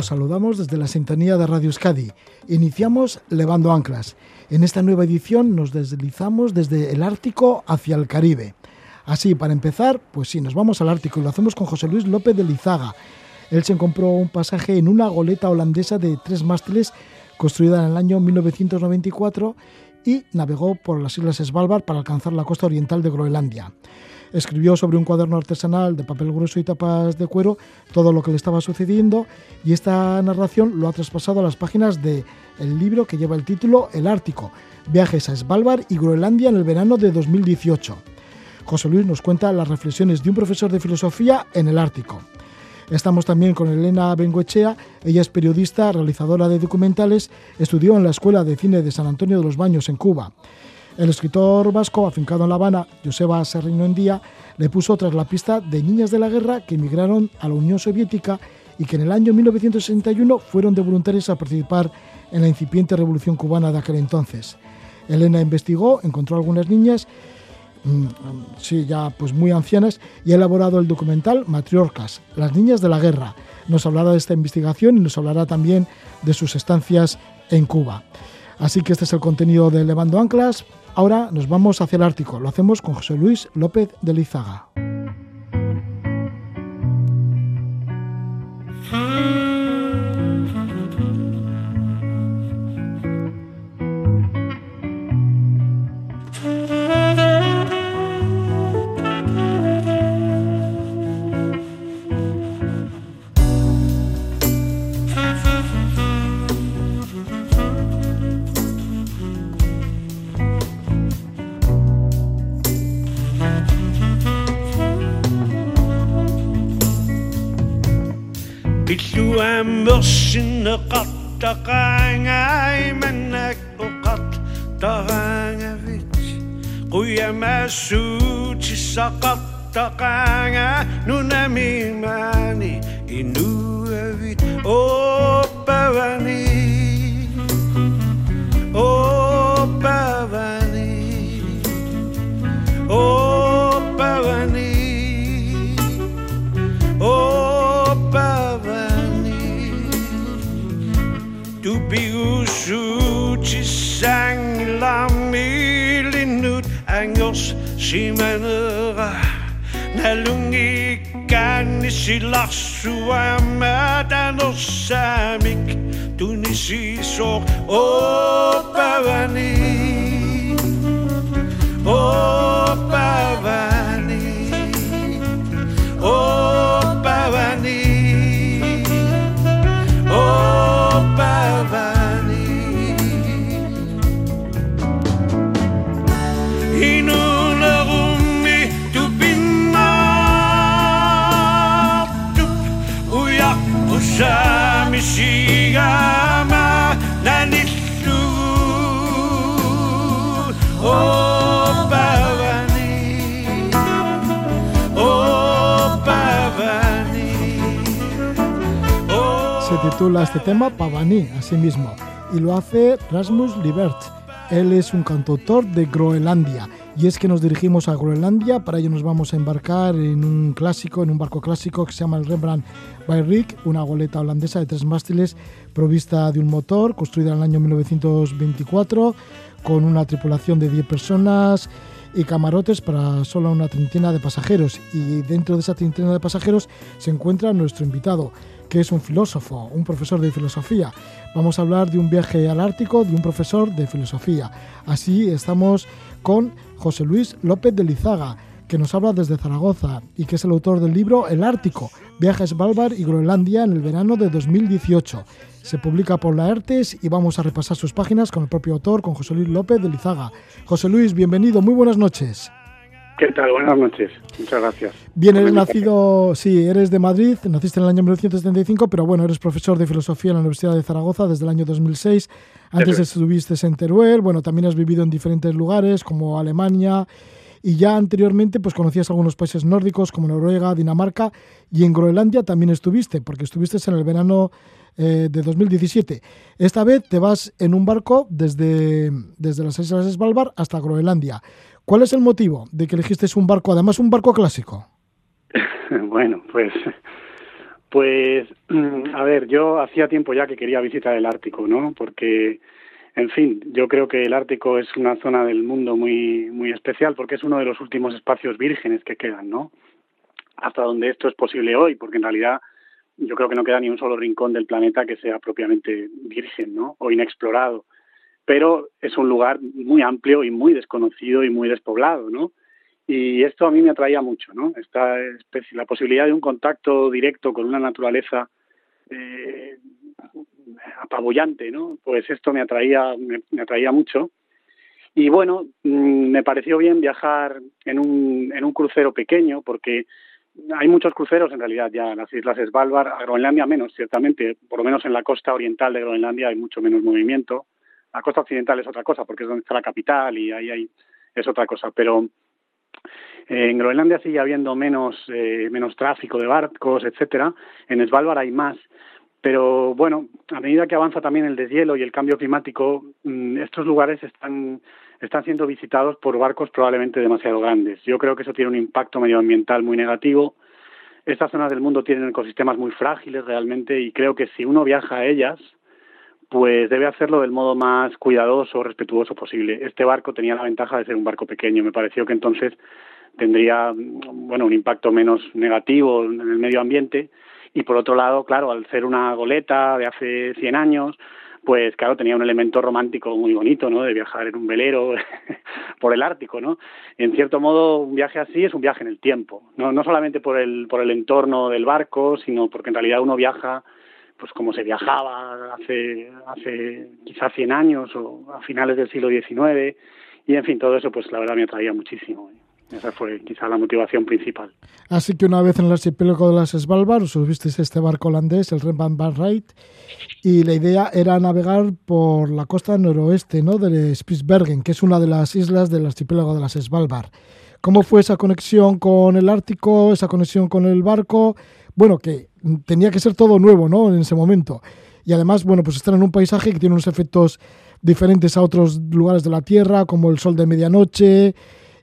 Os saludamos desde la sintonía de Radio Euskadi. Iniciamos Levando Anclas. En esta nueva edición nos deslizamos desde el Ártico hacia el Caribe. Así, para empezar, pues sí, nos vamos al Ártico y lo hacemos con José Luis López de Lizaga. Él se compró un pasaje en una goleta holandesa de tres mástiles construida en el año 1994 y navegó por las islas Svalbard para alcanzar la costa oriental de Groenlandia. Escribió sobre un cuaderno artesanal de papel grueso y tapas de cuero todo lo que le estaba sucediendo y esta narración lo ha traspasado a las páginas del el libro que lleva el título El Ártico, viajes a Svalbard y Groenlandia en el verano de 2018. José Luis nos cuenta las reflexiones de un profesor de filosofía en el Ártico. Estamos también con Elena Bengoechea, ella es periodista, realizadora de documentales, estudió en la Escuela de Cine de San Antonio de los Baños en Cuba. El escritor vasco, afincado en La Habana, Joseba Serrino Endía, le puso tras la pista de niñas de la guerra que emigraron a la Unión Soviética y que en el año 1961 fueron de voluntarios a participar en la incipiente revolución cubana de aquel entonces. Elena investigó, encontró algunas niñas Mm, sí, ya pues muy ancianas, y ha elaborado el documental Matriorcas, las niñas de la guerra. Nos hablará de esta investigación y nos hablará también de sus estancias en Cuba. Así que este es el contenido de Levando Anclas. Ahora nos vamos hacia el Ártico. Lo hacemos con José Luis López de Lizaga. Qattaqaanga imannak uqat taqaanga vich. Quyamasuutissa qattaqaanga nunamimaani inuavit Oppavani Oppavani Oppavani biusci sang la milinut angels simenera nalungi kanisi larsua mädänosämik tunisi sok opäväni opäväni opäväni Este tema Pavaní, así mismo, y lo hace Rasmus Libert. Él es un cantautor de Groenlandia y es que nos dirigimos a Groenlandia, para ello nos vamos a embarcar en un clásico, en un barco clásico que se llama el Rembrandt Bayrik, una goleta holandesa de tres mástiles provista de un motor, construida en el año 1924, con una tripulación de 10 personas y camarotes para solo una treintena de pasajeros. Y dentro de esa treintena de pasajeros se encuentra nuestro invitado, que es un filósofo, un profesor de filosofía. Vamos a hablar de un viaje al Ártico de un profesor de filosofía. Así estamos con José Luis López de Lizaga, que nos habla desde Zaragoza y que es el autor del libro El Ártico, viaje a Svalbard y Groenlandia en el verano de 2018. Se publica por la ERTES y vamos a repasar sus páginas con el propio autor, con José Luis López de Lizaga. José Luis, bienvenido, muy buenas noches. ¿Qué tal? Buenas noches. Muchas gracias. Bien, eres nacido, sí, eres de Madrid, naciste en el año 1975, pero bueno, eres profesor de filosofía en la Universidad de Zaragoza desde el año 2006. Antes estuviste en Teruel, bueno, también has vivido en diferentes lugares como Alemania y ya anteriormente pues conocías algunos países nórdicos como Noruega, Dinamarca y en Groenlandia también estuviste, porque estuviste en el verano eh, de 2017. Esta vez te vas en un barco desde, desde las islas de Svalbard hasta Groenlandia. ¿Cuál es el motivo de que elegiste un barco, además un barco clásico? Bueno, pues, pues, a ver, yo hacía tiempo ya que quería visitar el Ártico, ¿no? Porque, en fin, yo creo que el Ártico es una zona del mundo muy, muy especial porque es uno de los últimos espacios vírgenes que quedan, ¿no? Hasta donde esto es posible hoy, porque en realidad yo creo que no queda ni un solo rincón del planeta que sea propiamente virgen, ¿no? O inexplorado. Pero es un lugar muy amplio y muy desconocido y muy despoblado, ¿no? Y esto a mí me atraía mucho, ¿no? Esta especie, la posibilidad de un contacto directo con una naturaleza eh, apabullante, ¿no? Pues esto me atraía, me, atraía mucho. Y bueno, mm, me pareció bien viajar en un, en un crucero pequeño porque hay muchos cruceros en realidad ya en las islas Svalbard, a Groenlandia menos, ciertamente, por lo menos en la costa oriental de Groenlandia hay mucho menos movimiento. La costa occidental es otra cosa porque es donde está la capital y ahí hay, es otra cosa, pero en Groenlandia sigue habiendo menos, eh, menos tráfico de barcos, etcétera. En Svalbard hay más. Pero bueno, a medida que avanza también el deshielo y el cambio climático, mm, estos lugares están, están siendo visitados por barcos probablemente demasiado grandes. Yo creo que eso tiene un impacto medioambiental muy negativo. Estas zonas del mundo tienen ecosistemas muy frágiles realmente y creo que si uno viaja a ellas, pues debe hacerlo del modo más cuidadoso, respetuoso posible. Este barco tenía la ventaja de ser un barco pequeño. Me pareció que entonces tendría bueno un impacto menos negativo en el medio ambiente y por otro lado, claro, al ser una goleta de hace 100 años, pues claro, tenía un elemento romántico muy bonito, ¿no? De viajar en un velero por el Ártico, ¿no? En cierto modo, un viaje así es un viaje en el tiempo, no, no solamente por el, por el entorno del barco, sino porque en realidad uno viaja pues como se viajaba hace, hace quizás 100 años o a finales del siglo XIX y en fin, todo eso pues la verdad me atraía muchísimo. Esa fue quizá la motivación principal. Así que una vez en el archipiélago de las Svalbard subisteis este barco holandés, el Remban Van y la idea era navegar por la costa noroeste ¿no? de Spitsbergen, que es una de las islas del archipiélago de las Svalbard. ¿Cómo fue esa conexión con el Ártico, esa conexión con el barco? Bueno, que tenía que ser todo nuevo, ¿no? En ese momento. Y además, bueno, pues estar en un paisaje que tiene unos efectos diferentes a otros lugares de la Tierra, como el sol de medianoche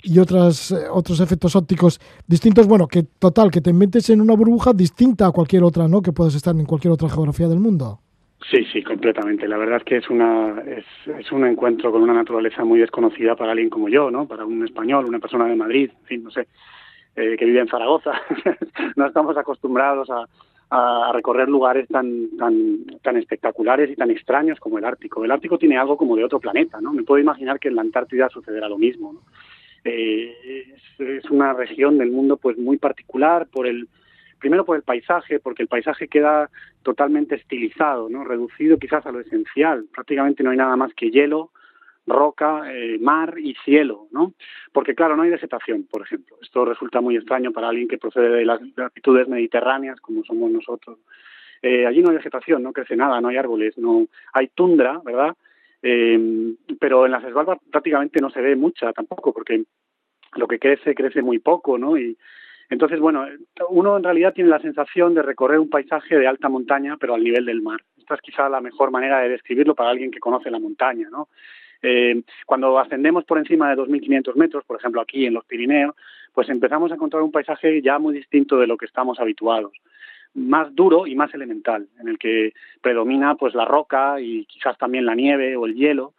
y otras, eh, otros efectos ópticos distintos. Bueno, que total, que te metes en una burbuja distinta a cualquier otra, ¿no? Que puedes estar en cualquier otra geografía del mundo. Sí, sí, completamente. La verdad es que es una es, es un encuentro con una naturaleza muy desconocida para alguien como yo, ¿no? Para un español, una persona de Madrid, en fin, no sé, eh, que vive en Zaragoza. no estamos acostumbrados a, a, recorrer lugares tan, tan, tan espectaculares y tan extraños como el Ártico. El Ártico tiene algo como de otro planeta, ¿no? Me puedo imaginar que en la Antártida sucederá lo mismo. Eh, es, es, una región del mundo pues muy particular por el primero por el paisaje porque el paisaje queda totalmente estilizado no reducido quizás a lo esencial prácticamente no hay nada más que hielo roca, eh, mar y cielo, ¿no? Porque claro, no hay vegetación, por ejemplo. Esto resulta muy extraño para alguien que procede de las latitudes mediterráneas, como somos nosotros. Eh, allí no hay vegetación, no crece nada, no hay árboles, no hay tundra, ¿verdad? Eh, pero en las Svalbard prácticamente no se ve mucha tampoco, porque lo que crece crece muy poco, ¿no? Y entonces, bueno, uno en realidad tiene la sensación de recorrer un paisaje de alta montaña, pero al nivel del mar. Esta es quizá la mejor manera de describirlo para alguien que conoce la montaña, ¿no? Eh, cuando ascendemos por encima de 2.500 metros, por ejemplo aquí en los Pirineos, pues empezamos a encontrar un paisaje ya muy distinto de lo que estamos habituados más duro y más elemental, en el que predomina pues la roca y quizás también la nieve o el hielo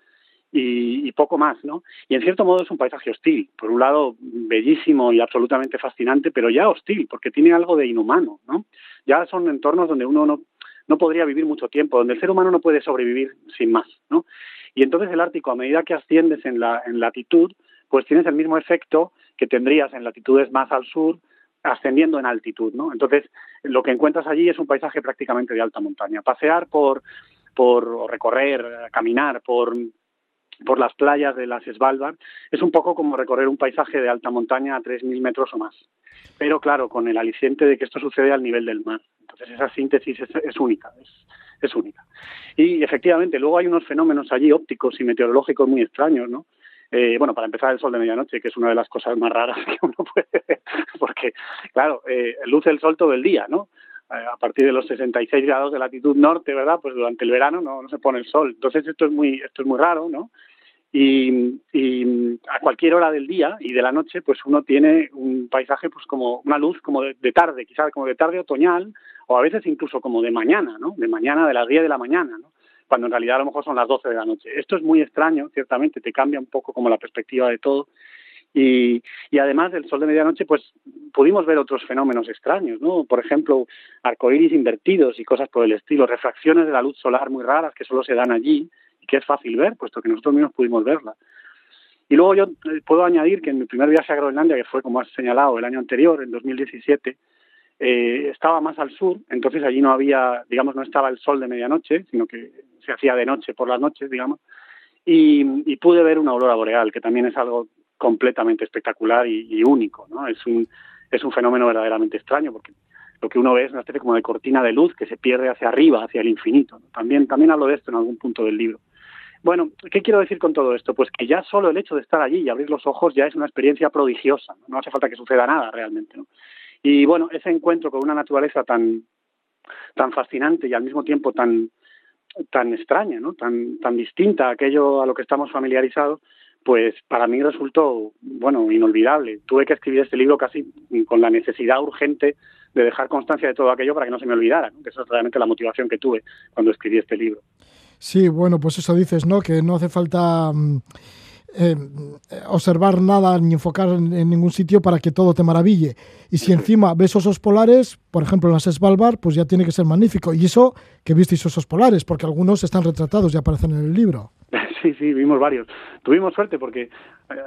y, poco más, ¿no? Y en cierto modo es un paisaje hostil, por un lado bellísimo y absolutamente fascinante, pero ya hostil, porque tiene algo de inhumano, ¿no? Ya son entornos donde uno no, no podría vivir mucho tiempo, donde el ser humano no puede sobrevivir sin más, ¿no? Y entonces el Ártico, a medida que asciendes en, la, en latitud, pues tienes el mismo efecto que tendrías en latitudes más al sur, ascendiendo en altitud, ¿no? Entonces, lo que encuentras allí es un paisaje prácticamente de alta montaña. Pasear por, por recorrer, caminar por, por las playas de las Svalbard es un poco como recorrer un paisaje de alta montaña a 3.000 metros o más. Pero claro, con el aliciente de que esto sucede al nivel del mar. Entonces, esa síntesis es, única, es, es única. Y efectivamente, luego hay unos fenómenos allí ópticos y meteorológicos muy extraños, ¿no? Eh, bueno, para empezar, el sol de medianoche, que es una de las cosas más raras que uno puede ver, porque, claro, eh, luce el sol todo el día, ¿no? A partir de los 66 grados de latitud norte, ¿verdad? Pues durante el verano no, no se pone el sol. Entonces esto es muy esto es muy raro, ¿no? y, y, a cualquier hora del día y de la noche pues uno tiene un paisaje pues como una luz como de, de tarde quizás como de tarde otoñal o a veces incluso como de mañana no de mañana de las 10 de la mañana no cuando en realidad a lo mejor son las 12 de la noche esto es muy extraño ciertamente te cambia un poco como la perspectiva de todo y, y, además del sol de medianoche, pues pudimos ver otros fenómenos extraños, ¿no? Por ejemplo, arcoíris invertidos y cosas por el estilo, refracciones de la luz solar muy raras que solo se dan allí y que es fácil ver, puesto que nosotros mismos pudimos verla. Y luego yo eh, puedo añadir que en mi primer viaje a Groenlandia, que fue, como has señalado, el año anterior, en 2017, eh, estaba más al sur, entonces allí no había, digamos, no estaba el sol de medianoche, sino que se hacía de noche por las noches, digamos, y, y pude ver una aurora boreal, que también es algo completamente espectacular y, único, ¿no? Es un, es un fenómeno verdaderamente extraño porque lo que uno ve es una especie como de cortina de luz que se pierde hacia arriba, hacia el infinito. También, también hablo de esto en algún punto del libro. Bueno, ¿qué quiero decir con todo esto? Pues que ya solo el hecho de estar allí y abrir los ojos ya es una experiencia prodigiosa. No, no hace falta que suceda nada realmente. ¿no? Y bueno, ese encuentro con una naturaleza tan, tan fascinante y al mismo tiempo tan, tan extraña, ¿no? tan, tan distinta a aquello a lo que estamos familiarizados, pues para mí resultó, bueno, inolvidable. Tuve que escribir este libro casi con la necesidad urgente de dejar constancia de todo aquello para que no se me olvidara, ¿no? que esa es realmente la motivación que tuve cuando escribí este libro. Sí, bueno, pues eso dices, ¿no? Que no hace falta eh, observar nada ni enfocar en, en, ningún sitio para que todo te maraville. Y si encima ves osos polares, por ejemplo en las Svalbard, pues ya tiene que ser magnífico. Y eso que visteis osos polares, porque algunos están retratados y aparecen en el libro. Sí, sí, vimos varios. Tuvimos suerte porque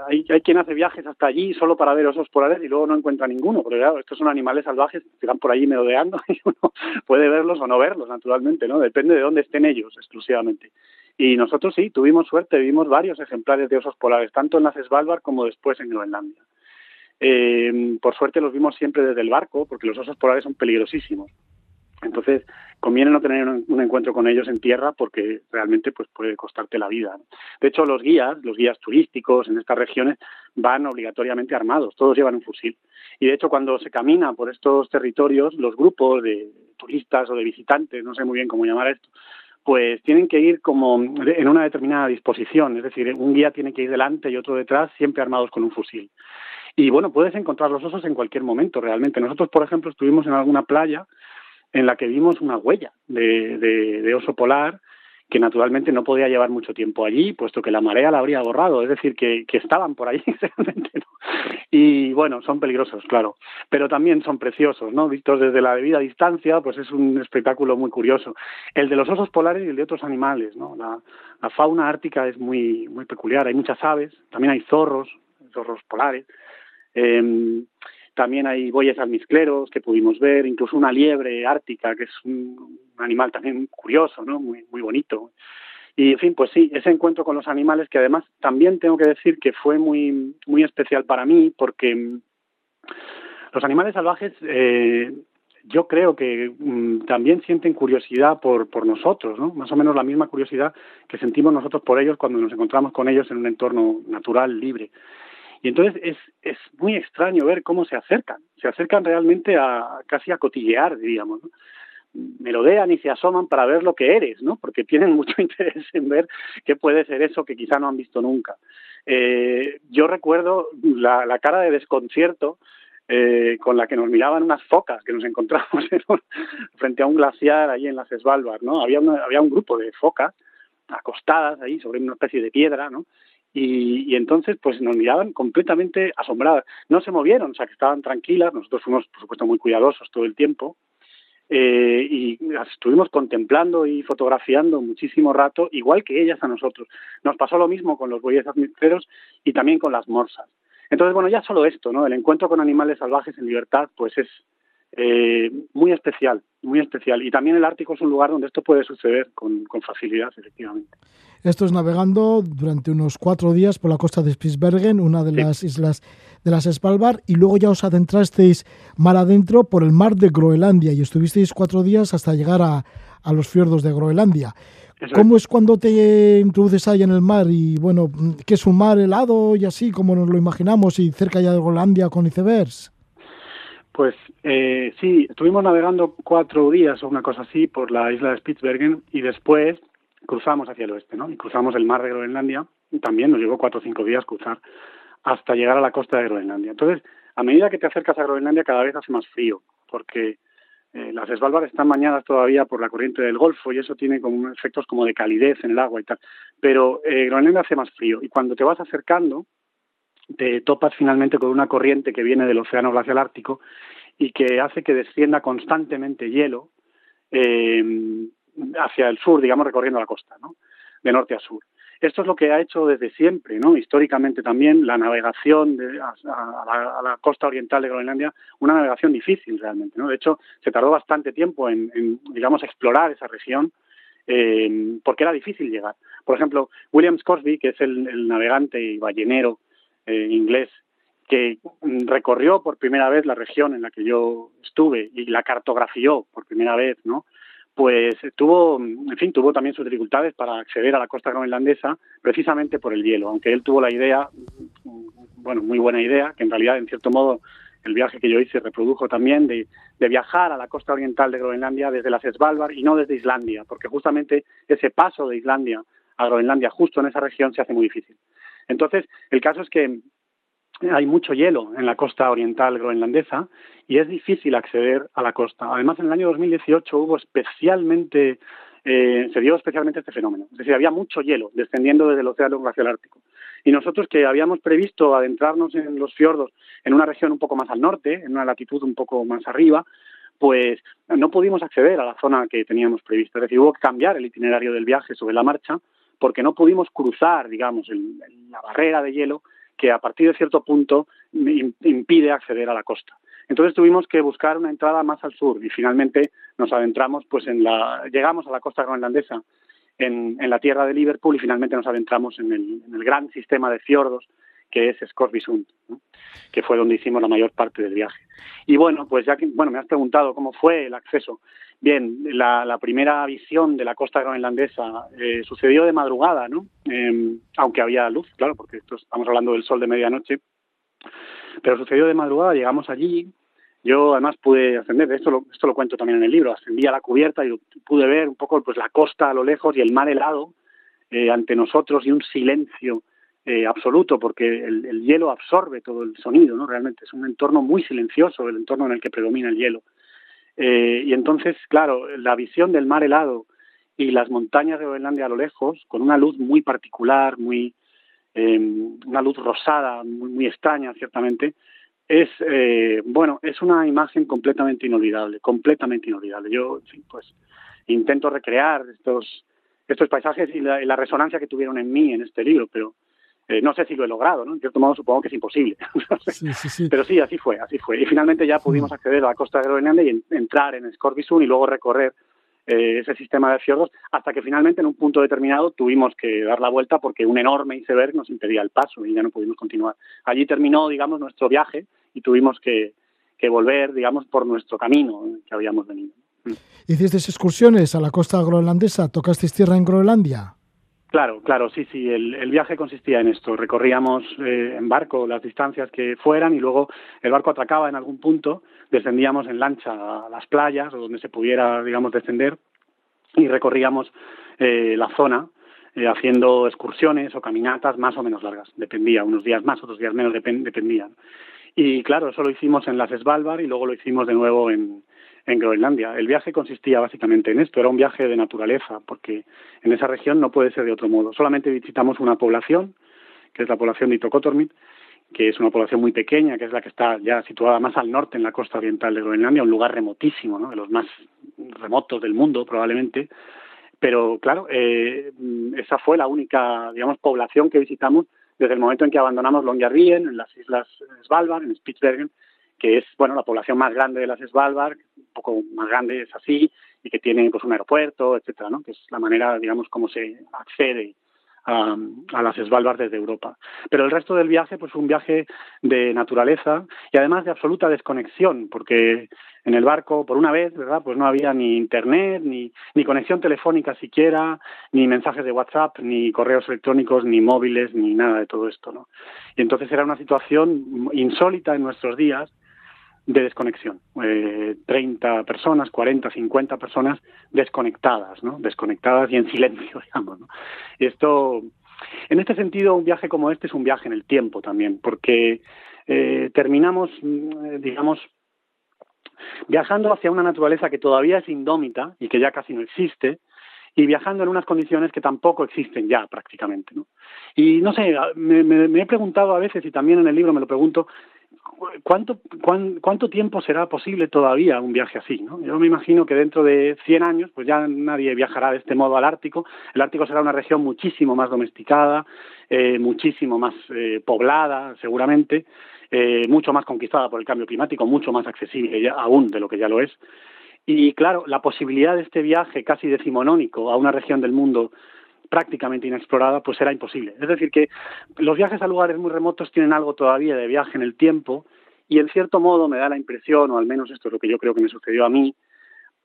hay, hay quien hace viajes hasta allí solo para ver osos polares y luego no encuentra ninguno, porque claro, estos son animales salvajes que van por allí merodeando y uno puede verlos o no verlos, naturalmente, ¿no? Depende de dónde estén ellos exclusivamente. Y nosotros sí, tuvimos suerte, vimos varios ejemplares de osos polares, tanto en las Svalbard como después en Groenlandia. Eh, por suerte los vimos siempre desde el barco, porque los osos polares son peligrosísimos. Entonces, conviene no tener un, encuentro con ellos en tierra porque realmente pues puede costarte la vida. De hecho, los guías, los guías turísticos en estas regiones van obligatoriamente armados, todos llevan un fusil. Y de hecho, cuando se camina por estos territorios, los grupos de turistas o de visitantes, no sé muy bien cómo llamar esto, pues tienen que ir como en una determinada disposición, es decir, un guía tiene que ir delante y otro detrás, siempre armados con un fusil. Y bueno, puedes encontrar los osos en cualquier momento, realmente. Nosotros, por ejemplo, estuvimos en alguna playa en la que vimos una huella de, oso polar que naturalmente no podía llevar mucho tiempo allí, puesto que la marea la habría borrado, es decir, que, estaban por allí realmente. ¿no? Y bueno, son peligrosos, claro, pero también son preciosos, ¿no? Vistos desde la debida distancia, pues es un espectáculo muy curioso. El de los osos polares y el de otros animales, ¿no? La, fauna ártica es muy, muy peculiar, hay muchas aves, también hay zorros, zorros polares. Eh, también hay bueyes almizcleros que pudimos ver, incluso una liebre ártica, que es un, animal también curioso, ¿no? Muy, muy bonito. Y, en fin, pues sí, ese encuentro con los animales, que además también tengo que decir que fue muy, muy especial para mí, porque los animales salvajes eh, yo creo que mmm, también sienten curiosidad por, por nosotros, ¿no? Más o menos la misma curiosidad que sentimos nosotros por ellos cuando nos encontramos con ellos en un entorno natural, libre. Y entonces es, es muy extraño ver cómo se acercan. Se acercan realmente a casi a cotillear, diríamos. ¿no? merodean y se asoman para ver lo que eres, ¿no? Porque tienen mucho interés en ver qué puede ser eso que quizá no han visto nunca. Eh, yo recuerdo la, la cara de desconcierto eh, con la que nos miraban unas focas que nos encontramos frente a un glaciar ahí en las Svalbard, ¿no? Había, había un grupo de focas acostadas ahí sobre una especie de piedra, ¿no? Y, entonces pues nos miraban completamente asombradas. No se movieron, o sea que estaban tranquilas, nosotros fuimos por supuesto muy cuidadosos todo el tiempo eh, y las estuvimos contemplando y fotografiando muchísimo rato, igual que ellas a nosotros. Nos pasó lo mismo con los bueyes admistreros y también con las morsas. Entonces, bueno, ya solo esto, ¿no? El encuentro con animales salvajes en libertad, pues es eh, muy especial, muy especial. Y también el Ártico es un lugar donde esto puede suceder con, con facilidad, efectivamente. Esto es navegando durante unos cuatro días por la costa de Spitsbergen, una de sí. las islas de las Svalbard, y luego ya os adentrasteis mar adentro por el mar de Groenlandia y estuvisteis cuatro días hasta llegar a, a los fiordos de Groenlandia. Eso ¿Cómo es. es cuando te introduces ahí en el mar y, bueno, que es un mar helado y así como nos lo imaginamos y cerca ya de Groenlandia con icebergs? Pues eh, sí, estuvimos navegando cuatro días o una cosa así por la isla de Spitsbergen y después cruzamos hacia el oeste, ¿no? Y cruzamos el mar de Groenlandia también nos llevó cuatro o cinco días cruzar hasta llegar a la costa de Groenlandia. Entonces, a medida que te acercas a Groenlandia, cada vez hace más frío, porque eh, las Svalbard están bañadas todavía por la corriente del Golfo y eso tiene como efectos como de calidez en el agua y tal. Pero eh, Groenlandia hace más frío y cuando te vas acercando, te topas finalmente con una corriente que viene del Océano Glacial Ártico y que hace que descienda constantemente hielo eh, hacia el sur, digamos, recorriendo la costa, ¿no? De norte a sur. Esto es lo que ha hecho desde siempre, ¿no? Históricamente también la navegación de, a, la, costa oriental de Groenlandia, una navegación difícil realmente, ¿no? De hecho, se tardó bastante tiempo en, digamos, explorar esa región eh, porque era difícil llegar. Por ejemplo, William Scoresby, que es el, navegante y ballenero eh, inglés que recorrió por primera vez la región en la que yo estuve y la cartografió por primera vez, ¿no? Pues tuvo, en fin, tuvo también sus dificultades para acceder a la costa groenlandesa precisamente por el hielo, aunque él tuvo la idea, bueno, muy buena idea, que en realidad, en cierto modo, el viaje que yo hice reprodujo también de, de viajar a la costa oriental de Groenlandia desde las Svalbard y no desde Islandia, porque justamente ese paso de Islandia a Groenlandia justo en esa región se hace muy difícil. Entonces, el caso es que hay mucho hielo en la costa oriental groenlandesa y es difícil acceder a la costa. Además, en el año 2018 hubo especialmente, eh, se dio especialmente este fenómeno. Es decir, había mucho hielo descendiendo desde el océano glacial ártico. Y nosotros que habíamos previsto adentrarnos en los fiordos en una región un poco más al norte, en una latitud un poco más arriba, pues no pudimos acceder a la zona que teníamos prevista. Es decir, hubo que cambiar el itinerario del viaje sobre la marcha porque no pudimos cruzar, digamos, la barrera de hielo que a partir de cierto punto impide acceder a la costa. Entonces tuvimos que buscar una entrada más al sur y finalmente nos adentramos, pues en la, llegamos a la costa groenlandesa en, la tierra de Liverpool y finalmente nos adentramos en el, gran sistema de fiordos que es Scorbisund, que fue donde hicimos la mayor parte del viaje. Y bueno, pues ya que bueno, me has preguntado cómo fue el acceso. Bien, la, primera visión de la costa groenlandesa eh, sucedió de madrugada, ¿no? Em, aunque había luz, claro, porque estamos hablando del sol de medianoche. Pero sucedió de madrugada, llegamos allí. Yo además pude ascender, esto lo, esto lo cuento también en el libro, ascendí a la cubierta y pude ver un poco pues la costa a lo lejos y el mar helado eh, ante nosotros y un silencio eh, absoluto porque el, el, hielo absorbe todo el sonido, ¿no? Realmente es un entorno muy silencioso, el entorno en el que predomina el hielo. Eh, y entonces, claro, la visión del mar helado y las montañas de Groenlandia a lo lejos, con una luz muy particular, muy eh, una luz rosada, muy, muy extraña, ciertamente, es eh, bueno, es una imagen completamente inolvidable, completamente inolvidable. Yo, pues, intento recrear estos estos paisajes y la, y la resonancia que tuvieron en mí en este libro, pero eh, no sé si lo he logrado, ¿no? En cierto modo supongo que es imposible. Pero sí, así fue, así fue. Y finalmente ya pudimos acceder a la costa de Groenlandia y entrar en Scorbisund y luego recorrer eh, ese sistema de fiordos hasta que finalmente en un punto determinado tuvimos que dar la vuelta porque un enorme iceberg nos impedía el paso y ya no pudimos continuar. Allí terminó, digamos, nuestro viaje y tuvimos que, que volver, digamos, por nuestro camino que habíamos venido. ¿Hiciste excursiones a la costa groenlandesa? ¿Tocasteis tierra en Groenlandia? Claro, claro, sí, sí. El, viaje consistía en esto. Recorríamos eh, en barco las distancias que fueran y luego el barco atracaba en algún punto, descendíamos en lancha a las playas o donde se pudiera, digamos, descender y recorríamos eh, la zona eh, haciendo excursiones o caminatas más o menos largas. Dependía, unos días más, otros días menos, dependían. Y claro, eso lo hicimos en las Svalbard y luego lo hicimos de nuevo en, en Groenlandia. El viaje consistía básicamente en esto, era un viaje de naturaleza, porque en esa región no puede ser de otro modo. Solamente visitamos una población, que es la población de Itokotormit, que es una población muy pequeña, que es la que está ya situada más al norte en la costa oriental de Groenlandia, un lugar remotísimo, ¿no? de los más remotos del mundo probablemente. Pero claro, eh, esa fue la única, digamos, población que visitamos desde el momento en que abandonamos Longyearbyen, en las islas Svalbard, en Spitsbergen, que es bueno la población más grande de las Svalbard, poco más grande es así, y que tiene pues un aeropuerto, etcétera, ¿no? que es la manera, digamos, como se accede a, a, las Svalbard desde Europa. Pero el resto del viaje pues fue un viaje de naturaleza y además de absoluta desconexión, porque en el barco, por una vez, ¿verdad? Pues no había ni internet, ni, ni conexión telefónica siquiera, ni mensajes de WhatsApp, ni correos electrónicos, ni móviles, ni nada de todo esto, ¿no? Y entonces era una situación insólita en nuestros días, de desconexión. Eh, 30 personas, 40, 50 personas desconectadas, ¿no? Desconectadas y en silencio, digamos, ¿no? Esto, en este sentido, un viaje como este es un viaje en el tiempo también, porque eh, terminamos, mm, digamos, viajando hacia una naturaleza que todavía es indómita y que ya casi no existe, y viajando en unas condiciones que tampoco existen ya prácticamente. ¿no? Y no sé, me, he preguntado a veces, y también en el libro me lo pregunto, ¿cuánto, tiempo será posible todavía un viaje así? ¿no? Yo me imagino que dentro de 100 años pues ya nadie viajará de este modo al Ártico. El Ártico será una región muchísimo más domesticada, eh, muchísimo más eh, poblada seguramente, eh, mucho más conquistada por el cambio climático, mucho más accesible ya, aún de lo que ya lo es. Y claro, la posibilidad de este viaje casi decimonónico a una región del mundo prácticamente inexplorada, pues era imposible. Es decir, que los viajes a lugares muy remotos tienen algo todavía de viaje en el tiempo y en cierto modo me da la impresión, o al menos esto es lo que yo creo que me sucedió a mí,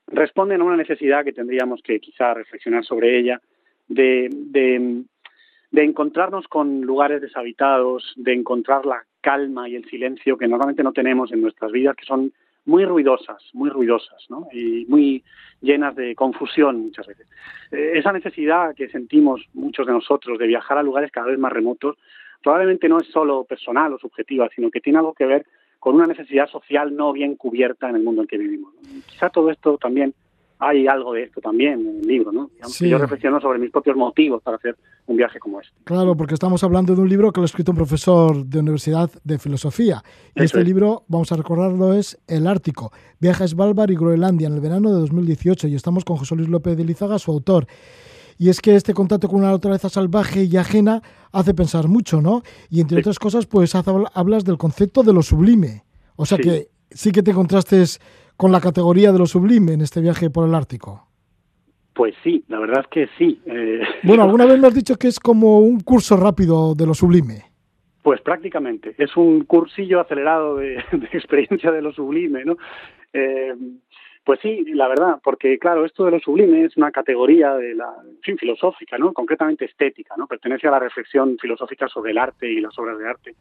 responden a una necesidad que tendríamos que quizá reflexionar sobre ella, de, de, de encontrarnos con lugares deshabitados, de encontrar la calma y el silencio que normalmente no tenemos en nuestras vidas, que son muy ruidosas, muy ruidosas, ¿no? Y muy llenas de confusión muchas veces. Eh, esa necesidad que sentimos muchos de nosotros de viajar a lugares cada vez más remotos, probablemente no es solo personal o subjetiva, sino que tiene algo que ver con una necesidad social no bien cubierta en el mundo en que vivimos. Quizá todo esto también hay algo de esto también en el libro, ¿no? yo reflexiono sobre mis propios motivos para hacer un viaje como este. Claro, porque estamos hablando de un libro que lo ha escrito un profesor de Universidad de Filosofía. Y este libro, vamos a recordarlo, es El Ártico, Viaje a Svalbard y Groenlandia en el verano de 2018. Y estamos con José Luis López de Lizaga, su autor. Y es que este contacto con una naturaleza salvaje y ajena hace pensar mucho, ¿no? Y entre otras cosas, pues hablas del concepto de lo sublime. O sea que sí que te contrastes con la categoría de lo sublime en este viaje por el Ártico. Pues sí, la verdad es que sí. Eh. Bueno, alguna vez me has dicho que es como un curso rápido de lo sublime. Pues prácticamente, es un cursillo acelerado de, experiencia de lo sublime, ¿no? Eh, pues sí, la verdad, porque claro, esto de lo sublime es una categoría de la, fin, filosófica, ¿no? Concretamente estética, ¿no? Pertenece a la reflexión filosófica sobre el arte y las obras de arte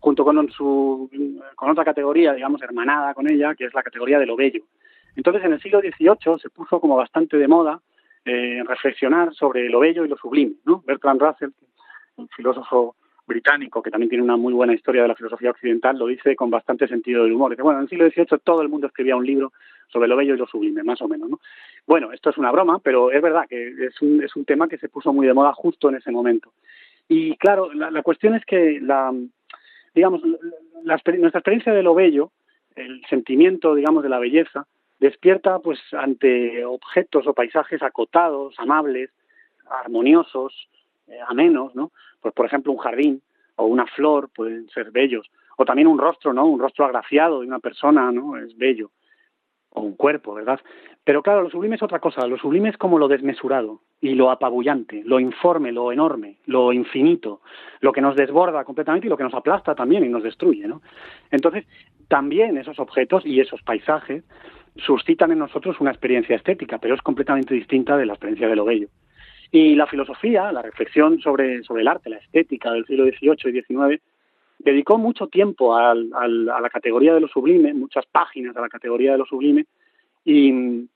junto con, su, con otra categoría, digamos, hermanada con ella, que es la categoría de lo bello. Entonces, en el siglo XVIII se puso como bastante de moda eh, reflexionar sobre lo bello y lo sublime. Bertrand Russell, un filósofo británico que también tiene una muy buena historia de la filosofía occidental, lo dice con bastante sentido del humor. Dice, bueno, en el siglo XVIII todo el mundo escribía un libro sobre lo bello y lo sublime, más o menos. ¿no? Bueno, esto es una broma, pero es verdad que es un, es un tema que se puso muy de moda justo en ese momento. Y claro, la, la cuestión es que la, digamos, nuestra experiencia de lo bello, el sentimiento, digamos, de la belleza, despierta pues ante objetos o paisajes acotados, amables, armoniosos, eh, amenos, ¿no? Pues por ejemplo un jardín o una flor pueden ser bellos, o también un rostro, ¿no? Un rostro agraciado de una persona, ¿no? Es bello o un cuerpo, ¿verdad? Pero claro, lo sublime es otra cosa, lo sublime es como lo desmesurado y lo apabullante, lo informe, lo enorme, lo infinito, lo que nos desborda completamente y lo que nos aplasta también y nos destruye, ¿no? Entonces, también esos objetos y esos paisajes suscitan en nosotros una experiencia estética, pero es completamente distinta de la experiencia de lo bello. Y la filosofía, la reflexión sobre, sobre el arte, la estética del siglo XVIII y XIX, dedicó mucho tiempo a la categoría de lo sublime, muchas páginas a la categoría de lo sublime y,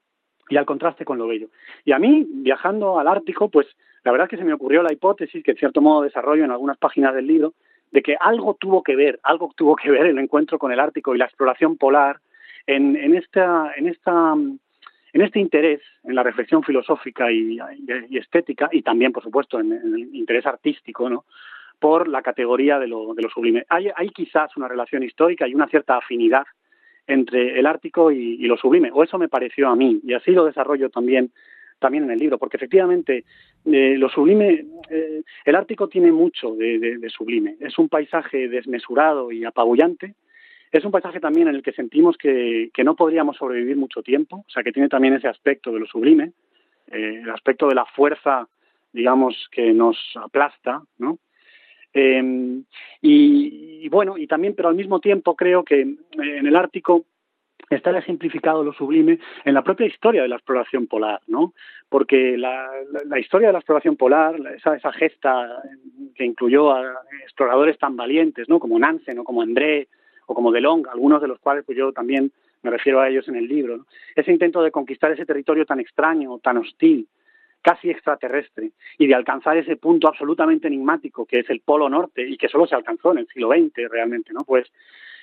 al contraste con lo bello. Y a mí, viajando al Ártico, pues la verdad es que se me ocurrió la hipótesis, que en cierto modo desarrollo en algunas páginas del libro, de que algo tuvo que ver, algo tuvo que ver el encuentro con el Ártico y la exploración polar en, este interés en la reflexión filosófica y, estética y también, por supuesto, en, en, el interés artístico, ¿no? Por la categoría de lo, de lo sublime. Hay, quizás una relación histórica y una cierta afinidad entre el Ártico y, lo sublime, o eso me pareció a mí, y así lo desarrollo también, también en el libro, porque efectivamente eh, lo sublime, eh, el Ártico tiene mucho de, sublime, es un paisaje desmesurado y apabullante, es un paisaje también en el que sentimos que, que, no podríamos sobrevivir mucho tiempo, o sea que tiene también ese aspecto de lo sublime, eh, el aspecto de la fuerza, digamos, que nos aplasta, ¿no? Eh, y, bueno, y también, pero al mismo tiempo creo que eh, en el Ártico está ejemplificado lo sublime en la propia historia de la exploración polar, ¿no? Porque la, historia de la exploración polar, esa, esa, gesta que incluyó a exploradores tan valientes, ¿no? Como Nansen o como André o como Delong, algunos de los cuales pues yo también me refiero a ellos en el libro, ese intento de conquistar ese territorio tan extraño, tan hostil, casi extraterrestre y de alcanzar ese punto absolutamente enigmático que es el Polo Norte y que solo se alcanzó en el siglo XX realmente, ¿no? Pues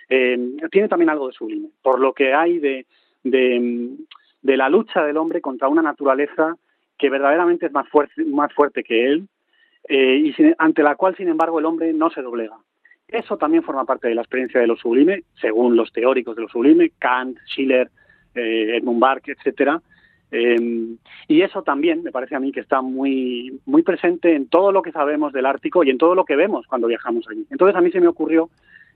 eh, tiene también algo de sublime, por lo que hay de, de, la lucha del hombre contra una naturaleza que verdaderamente es más fuerte, más fuerte que él eh, y ante la cual, sin embargo, el hombre no se doblega. Eso también forma parte de la experiencia de lo sublime, según los teóricos de lo sublime, Kant, Schiller, eh, Edmund Burke, etcétera. Eh, y eso también me parece a mí que está muy, muy presente en todo lo que sabemos del Ártico y en todo lo que vemos cuando viajamos allí. Entonces a mí se me ocurrió,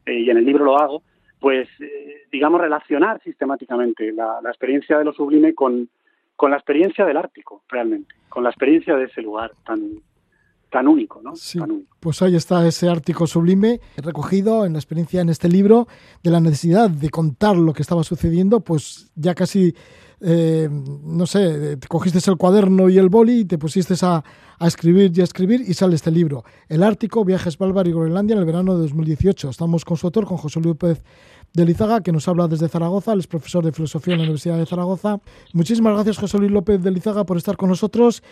eh, y en el libro lo hago, pues eh, digamos relacionar sistemáticamente la, la experiencia de lo sublime con, con la experiencia del Ártico, realmente, con la experiencia de ese lugar tan, tan único, ¿no? Sí, tan único. pues ahí está ese Ártico sublime recogido en la experiencia en este libro de la necesidad de contar lo que estaba sucediendo, pues ya casi, eh, no sé, te cogiste el cuaderno y el boli y te pusiste a, a, escribir y a escribir y sale este libro, El Ártico, Viajes Bálvar y Groenlandia en el verano de 2018. Estamos con su autor, con José Luis López de Lizaga, que nos habla desde Zaragoza, él es profesor de filosofía en la Universidad de Zaragoza. Muchísimas gracias, José Luis López de Lizaga, por estar con nosotros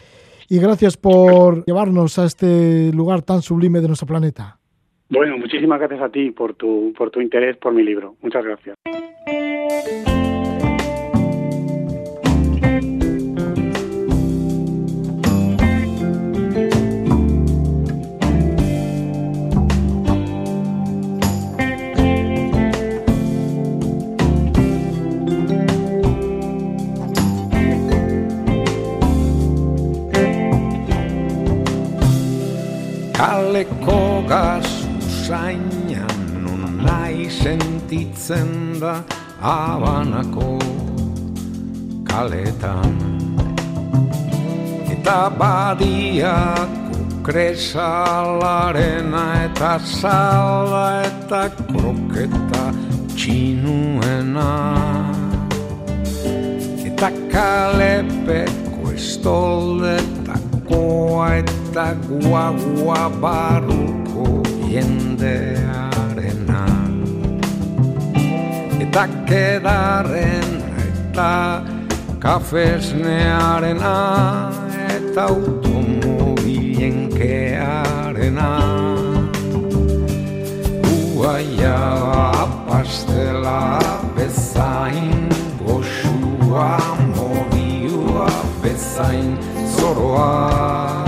y gracias por llevarnos a este lugar tan sublime de nuestro planeta. Bueno, muchísimas gracias a ti por tu, por tu interés por mi libro. Muchas gracias. Sentitzen da abanako kaletan. Eta badiako kresalarena eta sala eta kroketa txinuena. Eta kalepeko estoldetakoa eta guagua barruko jendearena Eta kedarren eta kafesnearena eta automobilen kearena. Uaia pastela bezain goxua moriua bezain zoroa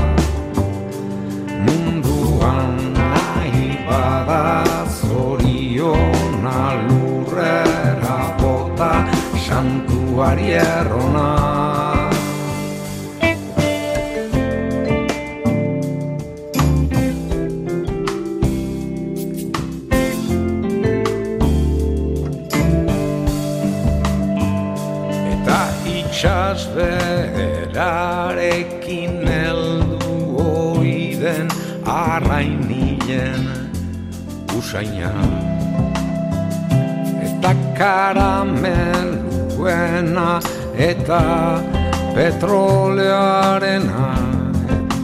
santuari errona. Eta itxas berarekin heldu oiden arrainilen usaina. Eta karameluena eta petroleoarena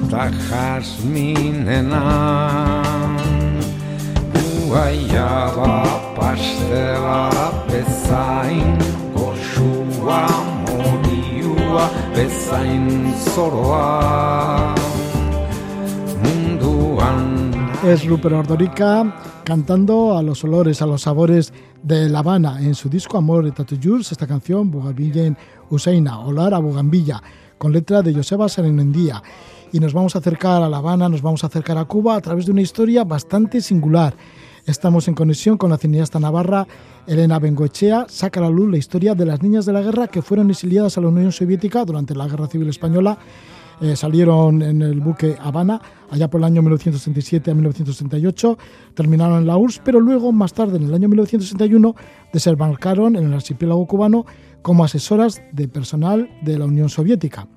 eta jasminena. Uaia pastela bezain goxua moriua bezain zoroa. Munduan Es Rupert Ordorica cantando a los olores, a los sabores de La Habana en su disco Amor et Tatujurs, esta canción Bugambillen Useina, Olar a Bugambilla, con letra de Joseba Serenendía. Y nos vamos a acercar a La Habana, nos vamos a acercar a Cuba a través de una historia bastante singular. Estamos en conexión con la cineasta navarra Elena Bengoechea, saca a la luz la historia de las niñas de la guerra que fueron exiliadas a la Unión Soviética durante la Guerra Civil Española eh, salieron en el buque Habana allá por el año 1967 a 1968, terminaron en la URSS, pero luego, más tarde, en el año 1961, desembarcaron en el archipiélago cubano como asesoras de personal de la Unión Soviética.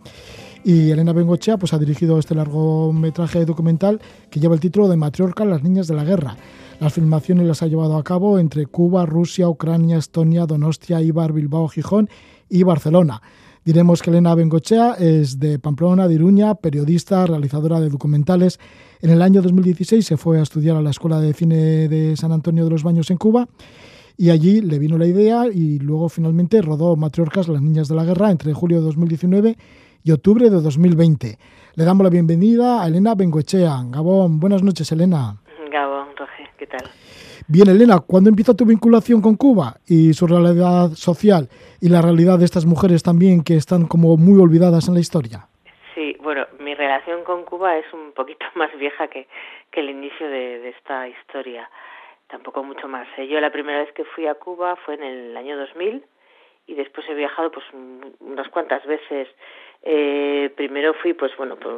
Y Elena Bengochea pues, ha dirigido este largometraje documental que lleva el título de Matriorca, las niñas de la guerra. Las filmaciones las ha llevado a cabo entre Cuba, Rusia, Ucrania, Estonia, Donostia, Ibar, Bilbao, Gijón y Barcelona. Diremos que Elena Bengochea es de Pamplona, de Iruña, periodista, realizadora de documentales. En el año 2016 se fue a estudiar a la Escuela de Cine de San Antonio de los Baños en Cuba y allí le vino la idea y luego finalmente rodó Matriorcas, las niñas de la guerra, entre julio de 2019 y octubre de 2020. Le damos la bienvenida a Elena Bengoechea. Gabón, buenas noches, Elena. Gabón, Roge, ¿qué tal? Bien, Elena, ¿cuándo empieza tu vinculación con Cuba y su realidad social y la realidad de estas mujeres también que están como muy olvidadas en la historia? Sí, bueno, mi relación con Cuba es un poquito más vieja que, que el inicio de, de esta historia, tampoco mucho más. ¿eh? Yo la primera vez que fui a Cuba fue en el año 2000 y después he viajado pues unas cuantas veces. Eh, primero fui, pues bueno, pues,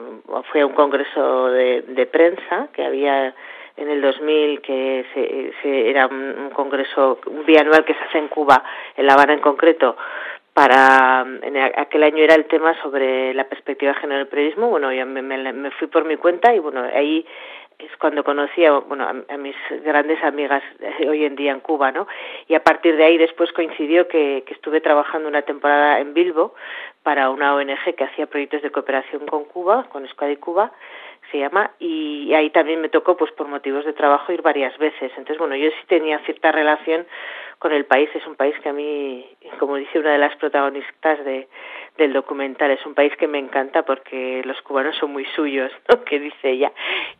fui a un congreso de, de prensa que había en el 2000 que se, era un, congreso un bianual que se hace en Cuba, en La Habana en concreto, para en aquel año era el tema sobre la perspectiva de género del periodismo. Bueno yo me, me, me, fui por mi cuenta y bueno ahí es cuando conocí a, bueno a, mis grandes amigas hoy en día en Cuba no y a partir de ahí después coincidió que, que estuve trabajando una temporada en Bilbo para una ONG que hacía proyectos de cooperación con Cuba con Escuadra Cuba se llama y ahí también me tocó pues por motivos de trabajo ir varias veces. Entonces bueno yo sí tenía cierta relación con el país. Es un país que a mí como dice una de las protagonistas de del documental. Es un país que me encanta porque los cubanos son muy suyos ¿no? que dice ella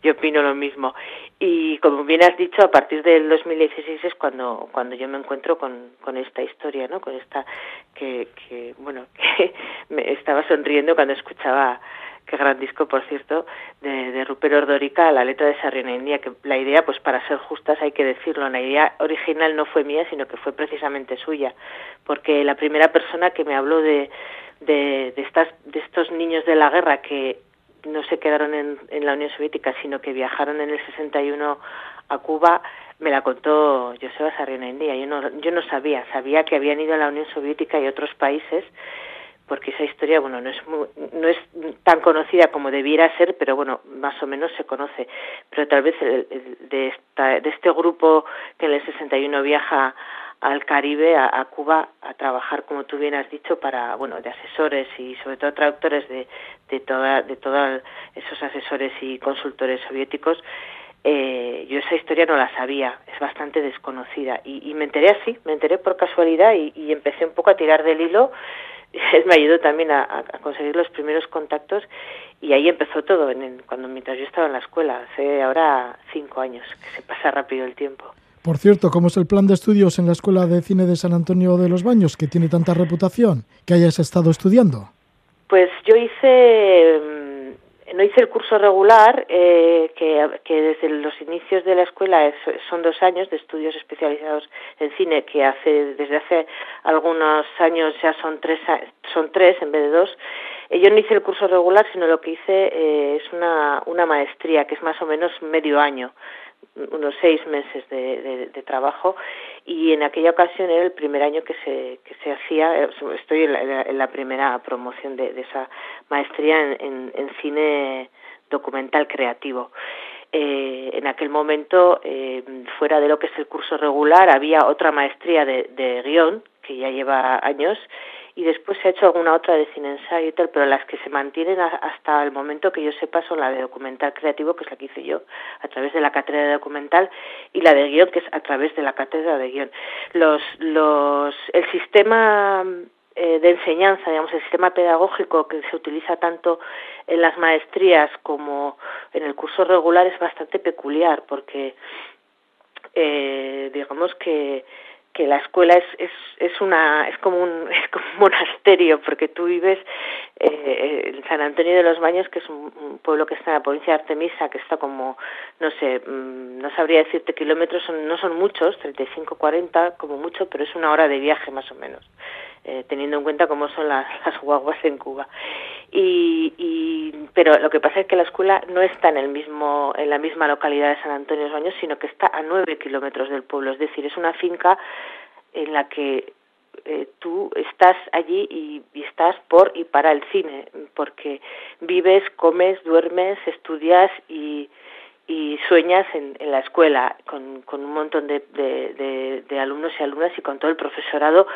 yo opino lo mismo. Y como bien has dicho a partir del 2016 es cuando cuando yo me encuentro con con esta historia no con esta que que bueno que me estaba sonriendo cuando escuchaba qué gran disco, por cierto, de, de Rupert Ordorica, la letra de Sarriona India, que la idea, pues para ser justas hay que decirlo, la idea original no fue mía, sino que fue precisamente suya, porque la primera persona que me habló de, de, de, estas, de estos niños de la guerra que no se quedaron en, en la Unión Soviética, sino que viajaron en el 61 a Cuba, me la contó Joseba Sarriona India. Yo no, yo no sabía, sabía que habían ido a la Unión Soviética y otros países, porque esa historia bueno no es muy, no es tan conocida como debiera ser pero bueno más o menos se conoce. Pero tal vez el, de esta de este grupo que en el 61 viaja al Caribe a, a Cuba a trabajar como tú bien has dicho para bueno de asesores y sobre todo traductores de de toda de todos esos asesores y consultores soviéticos eh, yo esa historia no la sabía, es bastante desconocida. Y, y me enteré así, me enteré por casualidad y empecé un poco a tirar del hilo él me ayudó también a, a, conseguir los primeros contactos y ahí empezó todo, en cuando mientras yo estaba en la escuela, hace ahora cinco años, que se pasa rápido el tiempo. Por cierto, ¿cómo es el plan de estudios en la Escuela de Cine de San Antonio de los Baños, que tiene tanta reputación, que hayas estado estudiando? Pues yo hice no hice el curso regular, eh, que, que, desde los inicios de la escuela es, son dos años de estudios especializados en cine, que hace desde hace algunos años ya son tres, son tres en vez de dos. Eh, yo no hice el curso regular, sino lo que hice eh, es una, una maestría, que es más o menos medio año unos seis meses de, de, de, trabajo y en aquella ocasión era el primer año que se, que se hacía, estoy en la, en la primera promoción de, de esa maestría en, en, en cine documental creativo. Eh, en aquel momento, eh, fuera de lo que es el curso regular, había otra maestría de, de guion, que ya lleva años, y después se ha hecho alguna otra de cine ensayo y tal, pero las que se mantienen hasta el momento que yo sepa son la de documental creativo, que es la que hice yo a través de la cátedra de documental, y la de guion, que es a través de la cátedra de guion. Los, los, el sistema eh, de enseñanza, digamos, el sistema pedagógico que se utiliza tanto en las maestrías como en el curso regular es bastante peculiar, porque eh, digamos que que la escuela es, es, es una es como un es como un monasterio porque tú vives eh, en San Antonio de los Baños que es un, pueblo que está en la provincia de Artemisa que está como no sé mm, no sabría decirte kilómetros son, no son muchos 35 40 como mucho pero es una hora de viaje más o menos eh, teniendo en cuenta cómo son las, guaguas en Cuba. Y, y pero lo que pasa es que la escuela no está en el mismo en la misma localidad de San Antonio de los Baños sino que está a nueve kilómetros del pueblo. Es decir es una finca en la que eh, tú estás allí y, estás por y para el cine, porque vives, comes, duermes, estudias y, y sueñas en, en la escuela con, con un montón de, de, alumnos y alumnas y con todo el profesorado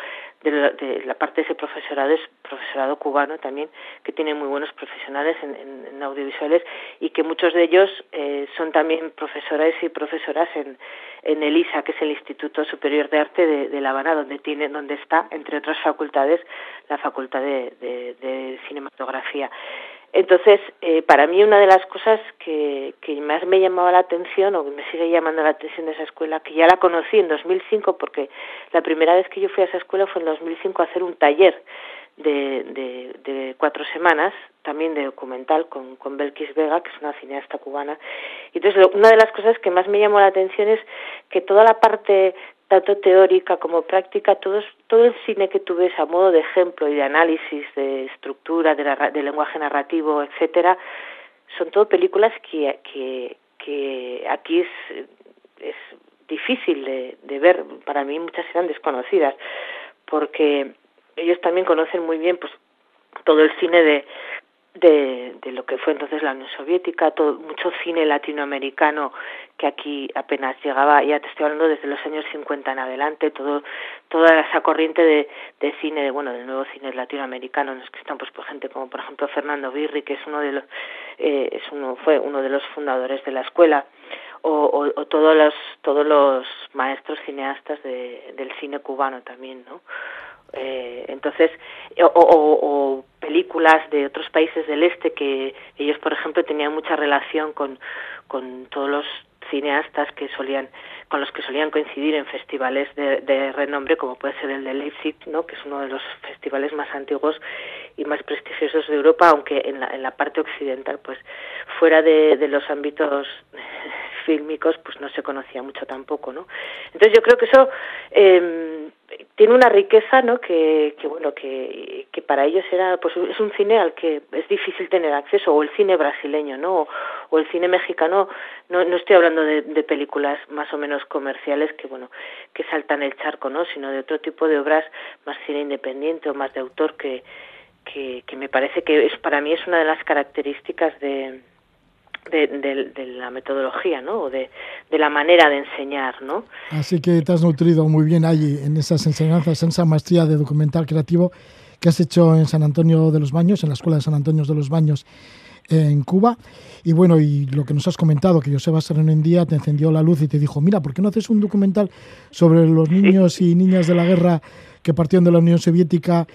de, la, parte de ese profesorado es profesorado cubano también, que tiene muy buenos profesionales en, audiovisuales y que muchos de ellos eh, son también profesores y profesoras en, en el ISA, que es el Instituto Superior de Arte de, La Habana, donde tiene, donde está, entre otras facultades, la Facultad de Cinematografía. Entonces, eh, para mí una de las cosas que, que más me llamaba la atención, o que me sigue llamando la atención de esa escuela, que ya la conocí en 2005, porque la primera vez que yo fui a esa escuela fue en 2005 a hacer un taller de, de, de cuatro semanas, también de documental, con, con Belkis Vega, que es una cineasta cubana. Entonces, una de las cosas que más me llamó la atención es que toda la parte tanto teórica como práctica, todo, todo el cine que tú ves a modo de ejemplo y de análisis de estructura, de, lenguaje narrativo, etcétera, son todo películas que, que, que aquí es, es difícil de, de ver, para mí muchas eran desconocidas, porque ellos también conocen muy bien pues todo el cine de, de, de lo que fue entonces la Unión Soviética, todo, mucho cine latinoamericano que aquí apenas llegaba, ya te estoy hablando desde los años 50 en adelante, todo, toda esa corriente de, de cine, de, bueno, del nuevo cine latinoamericano, en los que están pues por gente como por ejemplo Fernando Birri, que es uno de los, eh, es uno, fue uno de los fundadores de la escuela, o, o, o todos los, todos los maestros cineastas de, del cine cubano también, ¿no? Eh, entonces, o, películas de otros países del este que ellos, por ejemplo, tenían mucha relación con, con todos los cineastas que solían con los que solían coincidir en festivales de, de, renombre como puede ser el de Leipzig no que es uno de los festivales más antiguos y más prestigiosos de Europa aunque en la, en la parte occidental pues fuera de, de los ámbitos fílmicos pues no se conocía mucho tampoco no entonces yo creo que eso eh, tiene una riqueza no que, que bueno que, que para ellos era pues es un cine al que es difícil tener acceso o el cine brasileño no o, el cine mexicano. No no estoy hablando de, de, películas más o menos comerciales que bueno que saltan el charco no sino de otro tipo de obras más cine independiente o más de autor que que, que me parece que es para mí es una de las características de de, de, de, la metodología, ¿no? O de, de, la manera de enseñar, ¿no? Así que te has nutrido muy bien allí en esas enseñanzas, en esa maestría de documental creativo que has hecho en San Antonio de los Baños, en la Escuela de San Antonio de los Baños en Cuba. Y bueno, y lo que nos has comentado, que Joseba Sereno en día te encendió la luz y te dijo, mira, ¿por qué no haces un documental sobre los niños y niñas de la guerra que partieron de la Unión Soviética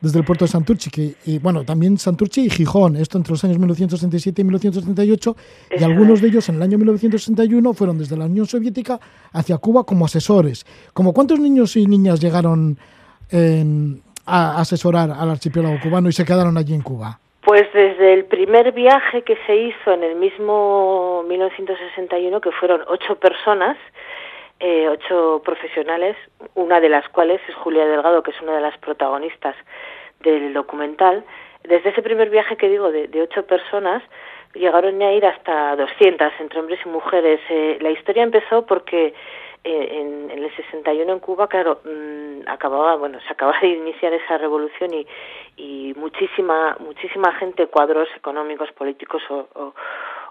desde el puerto de Santurchi, que, y bueno, también Santurchi y Gijón, esto entre los años 1967 y 1938, y algunos de ellos en el año 1961 fueron desde la Unión Soviética hacia Cuba como asesores. ¿Como cuántos niños y niñas llegaron en, a asesorar al archipiélago cubano y se quedaron allí en Cuba? Pues desde el primer viaje que se hizo en el mismo 1961, que fueron ocho personas, eh, ocho profesionales, una de las cuales es Julia Delgado, que es una de las protagonistas del documental. Desde ese primer viaje que digo, de, ocho personas, llegaron a ir hasta 200 entre hombres y mujeres. Eh, la historia empezó porque eh, en, en el 61 en Cuba, claro, mmm, acababa, bueno, se acababa de iniciar esa revolución y, y muchísima, muchísima gente, cuadros económicos, políticos o, o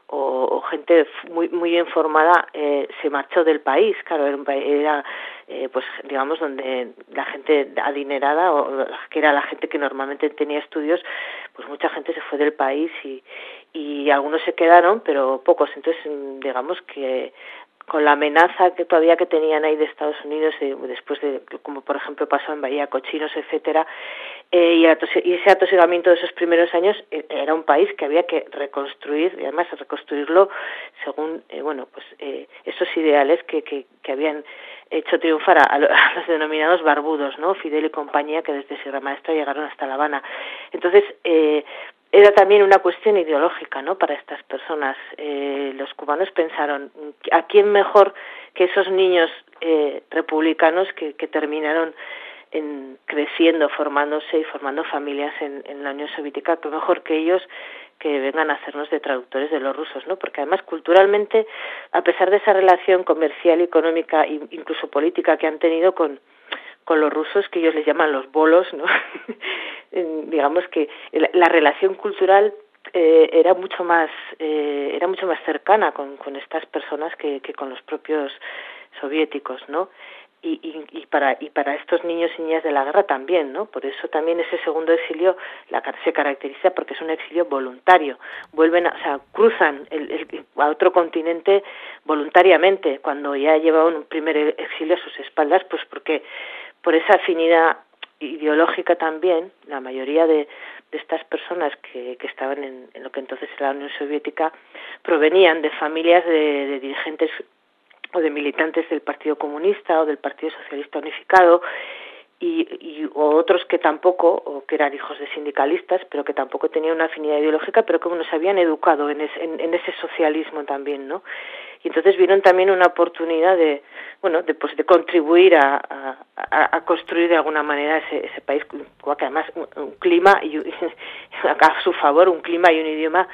o, o gente muy muy bien formada eh, se marchó del país. Claro era, era eh, pues digamos donde la gente adinerada o que era la gente que normalmente tenía estudios pues mucha gente se fue del país y y algunos se quedaron pero pocos. Entonces digamos que con la amenaza que todavía que tenían ahí de Estados Unidos eh, después de como por ejemplo pasó en Bahía Cochinos etcétera eh, y, y, ese atosigamiento de esos primeros años eh, era un país que había que reconstruir y además reconstruirlo según eh, bueno pues eh, esos ideales que, que, que habían hecho triunfar a, a, los denominados barbudos no Fidel y compañía que desde Sierra Maestra llegaron hasta La Habana. Entonces eh, era también una cuestión ideológica no para estas personas. Los cubanos pensaron a quién mejor que esos niños republicanos que, que terminaron en creciendo formándose y formando familias en, la Unión Soviética que mejor que ellos que vengan a hacernos de traductores de los rusos, ¿no? Porque además culturalmente, a pesar de esa relación comercial, económica e incluso política que han tenido con con los rusos que ellos les llaman los bolos, ¿no? digamos que la, la relación cultural eh, era mucho más eh, era mucho más cercana con, con estas personas que, que con los propios soviéticos, ¿no? Y, y, para y para estos niños y niñas de la guerra también no por eso también ese segundo exilio la, se caracteriza porque es un exilio voluntario. Vuelven a, o sea cruzan el, el, a otro continente voluntariamente. Cuando ya llevaban un primer exilio a sus espaldas pues porque por esa afinidad ideológica también la mayoría de, estas personas que, que estaban en, en, lo que entonces era la Unión Soviética provenían de familias de, de dirigentes de militantes del Partido Comunista o del Partido Socialista Unificado y, y o otros que tampoco o que eran hijos de sindicalistas pero que tampoco tenían una afinidad ideológica pero que se habían educado en, es, en, ese socialismo también no y entonces vieron también una oportunidad de bueno de pues de contribuir a, a, a construir de alguna manera ese, ese país que además un, un clima y a su favor un clima y un idioma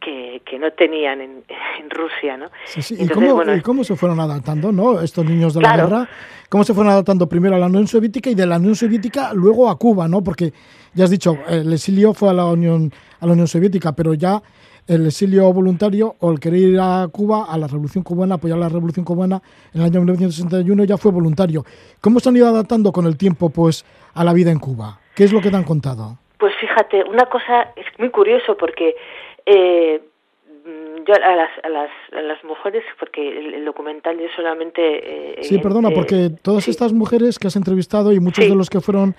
que, que no tenían en, en Rusia, ¿no? Sí, sí. Entonces, ¿Y, cómo, bueno, ¿Y cómo se fueron adaptando, no? Estos niños de claro. la guerra, ¿cómo se fueron adaptando primero a la Unión Soviética y de la Unión Soviética luego a Cuba, ¿no? Porque ya has dicho, el exilio fue a la Unión, a la Unión Soviética, pero ya el exilio voluntario o el querer ir a Cuba, a la Revolución Cubana, apoyar la Revolución Cubana en el año 1961 ya fue voluntario. ¿Cómo se han ido adaptando con el tiempo, pues, a la vida en Cuba? ¿Qué es lo que te han contado? Pues fíjate, una cosa es muy curioso porque eh, yo a las, a las, a las mujeres, porque el, el documental yo solamente... Eh, sí, perdona, eh, porque todas sí. estas mujeres que has entrevistado y muchos sí. de los que fueron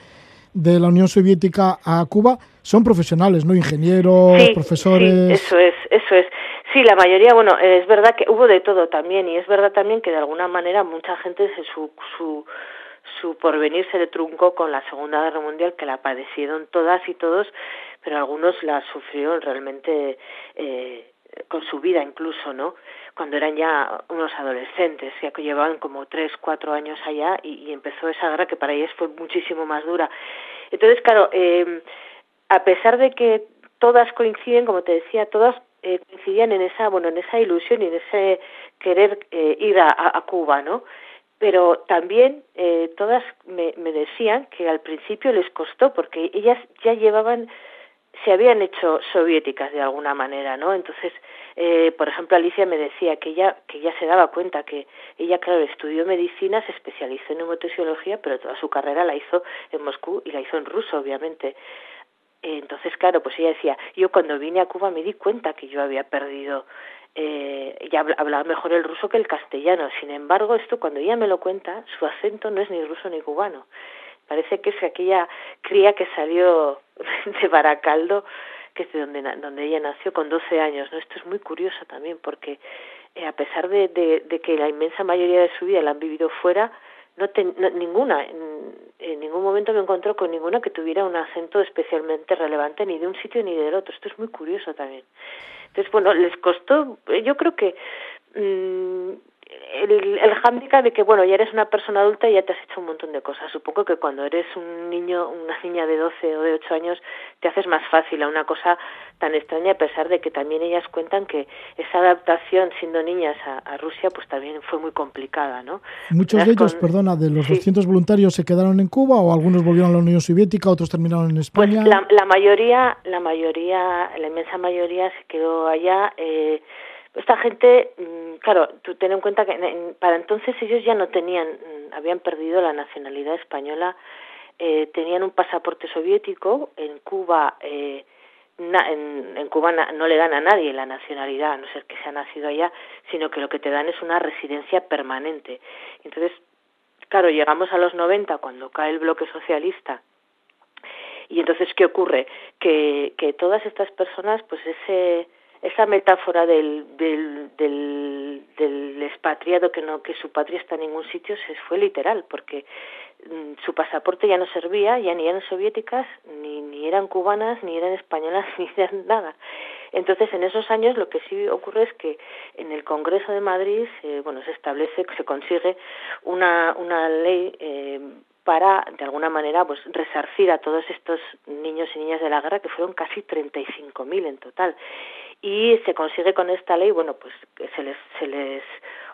de la Unión Soviética a Cuba son profesionales, ¿no? Ingenieros, sí, profesores. Eso es, eso es. Sí, la mayoría, bueno, es verdad que hubo de todo también y es verdad también que de alguna manera mucha gente se su, su su porvenir se le truncó con la Segunda Guerra Mundial, que la padecieron todas y todos, pero algunos la sufrieron realmente eh, con su vida incluso, ¿no? Cuando eran ya unos adolescentes, ya que llevaban como tres, cuatro años allá y, empezó esa guerra que para ellos fue muchísimo más dura. Entonces, claro, eh, a pesar de que todas coinciden, como te decía, todas eh, coincidían en esa, bueno, en esa ilusión y en ese querer eh, ir a, a Cuba, ¿no? pero también eh, todas me, me decían que al principio les costó porque ellas ya llevaban se habían hecho soviéticas de alguna manera, ¿no? Entonces, eh, por ejemplo, Alicia me decía que ella que ya se daba cuenta que ella, claro, estudió medicina, se especializó en neumotesiología, pero toda su carrera la hizo en Moscú y la hizo en ruso, obviamente. Entonces, claro, pues ella decía, yo cuando vine a Cuba me di cuenta que yo había perdido eh, ya hablaba mejor el ruso que el castellano. Sin embargo, esto cuando ella me lo cuenta, su acento no es ni ruso ni cubano. Parece que es aquella cría que salió de Baracaldo, que es de donde, donde ella nació con 12 años. ¿no? Esto es muy curioso también porque eh, a pesar de, que la inmensa mayoría de su vida la han vivido fuera, no, ten, no ninguna, en, en, ningún momento me encontró con ninguna que tuviera un acento especialmente relevante ni de un sitio ni del otro. Esto es muy curioso también. Entonces, bueno, les costó, yo creo que mmm, el, el hándicap de que, bueno, ya eres una persona adulta y ya te has hecho un montón de cosas. Supongo que cuando eres un niño, una niña de 12 o de 8 años, te haces más fácil a una cosa tan extraña, a pesar de que también ellas cuentan que esa adaptación siendo niñas a, a Rusia, pues también fue muy complicada, ¿no? Muchos de ellos, con... perdona, de los sí. 200 voluntarios se quedaron en Cuba o algunos volvieron a la Unión Soviética, otros terminaron en España. Pues la, la mayoría, la mayoría, la inmensa mayoría se quedó allá. Eh, esta gente, mm, claro, tú ten en cuenta que para entonces ellos ya no tenían, mm, habían perdido la nacionalidad española, eh, tenían un pasaporte soviético, en Cuba, eh, na, en, en Cuba no le dan a nadie la nacionalidad, a no ser que se ha nacido allá, sino que lo que te dan es una residencia permanente. Entonces, claro, llegamos a los 90 cuando cae el bloque socialista y entonces, ¿qué ocurre? Que, que todas estas personas, pues ese esa metáfora del, del, del, del expatriado que no que su patria está en ningún sitio se fue literal porque mm, su pasaporte ya no servía ya ni eran soviéticas ni ni eran cubanas ni eran españolas ni eran nada. Entonces en esos años lo que sí ocurre es que en el Congreso de Madrid eh, bueno se establece se consigue una una ley eh, para, de alguna manera, pues resarcir a todos estos niños y niñas de la guerra, que fueron casi 35.000 en total y se consigue con esta ley, bueno, pues que se les, se les